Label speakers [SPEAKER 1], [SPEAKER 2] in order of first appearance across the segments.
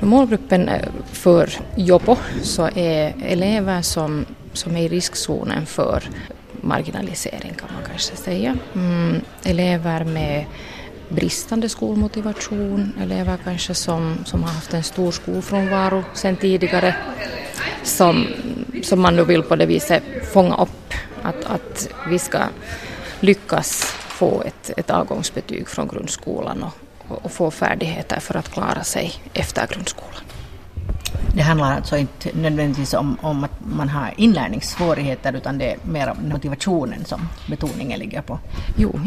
[SPEAKER 1] Målgruppen eh, för Jopo så är elever som, som är i riskzonen för marginalisering kan man kanske säga. Mm, elever med bristande skolmotivation, elever kanske som, som har haft en stor skolfrånvaro sedan tidigare, som, som man nu vill på det viset fånga upp, att, att vi ska lyckas få ett, ett avgångsbetyg från grundskolan och, och få färdigheter för att klara sig efter grundskolan.
[SPEAKER 2] Det handlar alltså inte nödvändigtvis om, om att man har inlärningssvårigheter utan det är mer motivationen som betoningen ligger på?
[SPEAKER 1] Jo,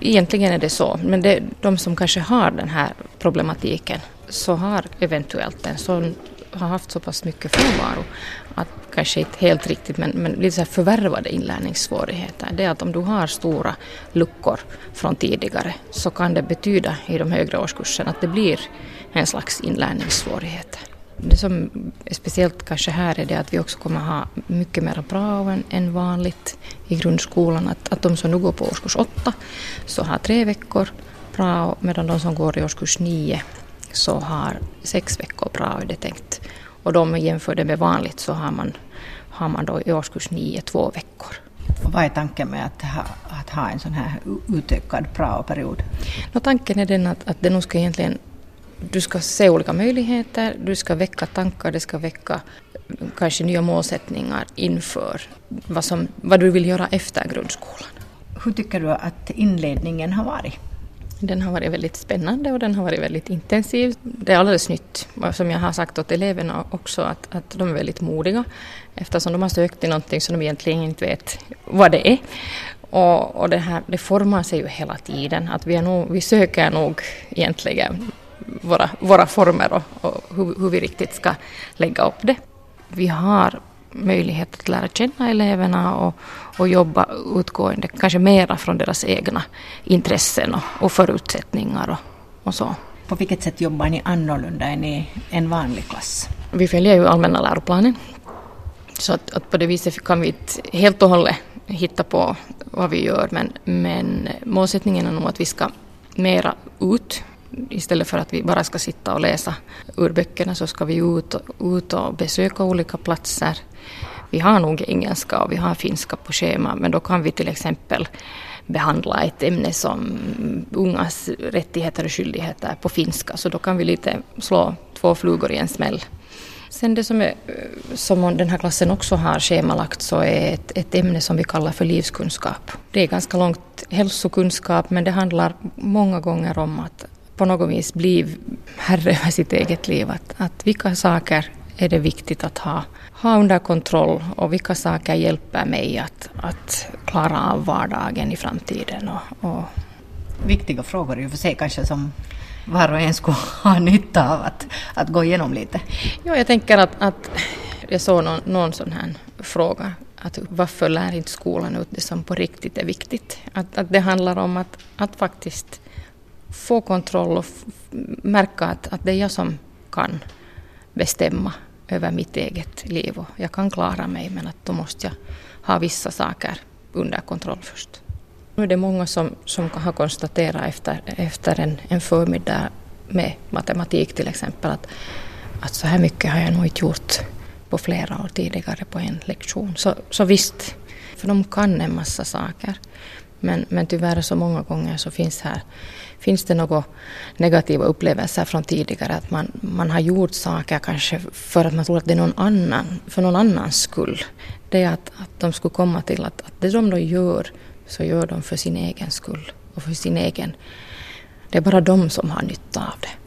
[SPEAKER 1] egentligen är det så. Men det, de som kanske har den här problematiken så har eventuellt en sån har haft så pass mycket frånvaro att kanske inte helt riktigt men, men lite så här förvärvade inlärningssvårigheter. Det är att om du har stora luckor från tidigare så kan det betyda i de högre årskurserna att det blir en slags inlärningssvårigheter. Det som är speciellt kanske här är det att vi också kommer ha mycket mer prao än, än vanligt i grundskolan. Att, att de som nu går på årskurs 8 så har tre veckor prao medan de som går i årskurs 9 så har sex veckor det tänkt. Och de jämför med vanligt så har man, har man då i årskurs 9 två veckor.
[SPEAKER 2] Och vad är tanken med att ha, att ha en sån här utökad prao-period?
[SPEAKER 1] No, tanken är den att, att det nog ska egentligen du ska se olika möjligheter, du ska väcka tankar, det ska väcka kanske nya målsättningar inför vad, som, vad du vill göra efter grundskolan.
[SPEAKER 2] Hur tycker du att inledningen har varit?
[SPEAKER 1] Den har varit väldigt spännande och den har varit väldigt intensiv. Det är alldeles nytt, som jag har sagt åt eleverna också, att, att de är väldigt modiga eftersom de har sökt till någonting som de egentligen inte vet vad det är. Och, och det, här, det formar sig ju hela tiden, att vi, är nog, vi söker nog egentligen våra, våra former och, och hur, hur, vi riktigt ska lägga upp det. Vi har möjlighet att lära känna eleverna och, och jobba utgående kanske mera från deras egna intressen och, och förutsättningar och, och, så.
[SPEAKER 2] På vilket sätt jobbar ni annorlunda än i en vanlig klass?
[SPEAKER 1] Vi följer ju allmänna läroplanen. Så att, att på det viset kan vi inte helt och hållet hitta på vad vi gör men, men målsättningen är nog att vi ska mera ut istället för att vi bara ska sitta och läsa ur böckerna så ska vi ut och, ut och besöka olika platser. Vi har nog engelska och vi har finska på schema men då kan vi till exempel behandla ett ämne som ungas rättigheter och skyldigheter på finska så då kan vi lite slå två flugor i en smäll. Sen det som, är, som den här klassen också har schemalagt så är ett, ett ämne som vi kallar för livskunskap. Det är ganska långt hälsokunskap men det handlar många gånger om att på något vis bli herre över sitt eget liv. Att, att vilka saker är det viktigt att ha, ha under kontroll och vilka saker hjälper mig att, att klara av vardagen i framtiden. Och, och
[SPEAKER 2] Viktiga frågor i och för sig kanske som var och en skulle ha nytta av att, att gå igenom lite.
[SPEAKER 1] Ja, jag tänker att, att jag såg någon, någon sån här fråga att varför lär inte skolan ut det som på riktigt är viktigt? Att, att det handlar om att, att faktiskt få kontroll och märka att, att det är jag som kan bestämma över mitt eget liv och jag kan klara mig men att då måste jag ha vissa saker under kontroll först. Nu är det många som, som har konstaterat efter, efter en, en förmiddag med matematik till exempel att, att så här mycket har jag nog inte gjort på flera år tidigare på en lektion. Så, så visst, för de kan en massa saker. Men, men tyvärr så många gånger så finns, här, finns det några negativa upplevelser från tidigare. Att man, man har gjort saker kanske för att man tror att det är någon annan, för någon annans skull. Det är att, att de skulle komma till att, att det de då gör så gör de för sin egen skull och för sin egen... Det är bara de som har nytta av det.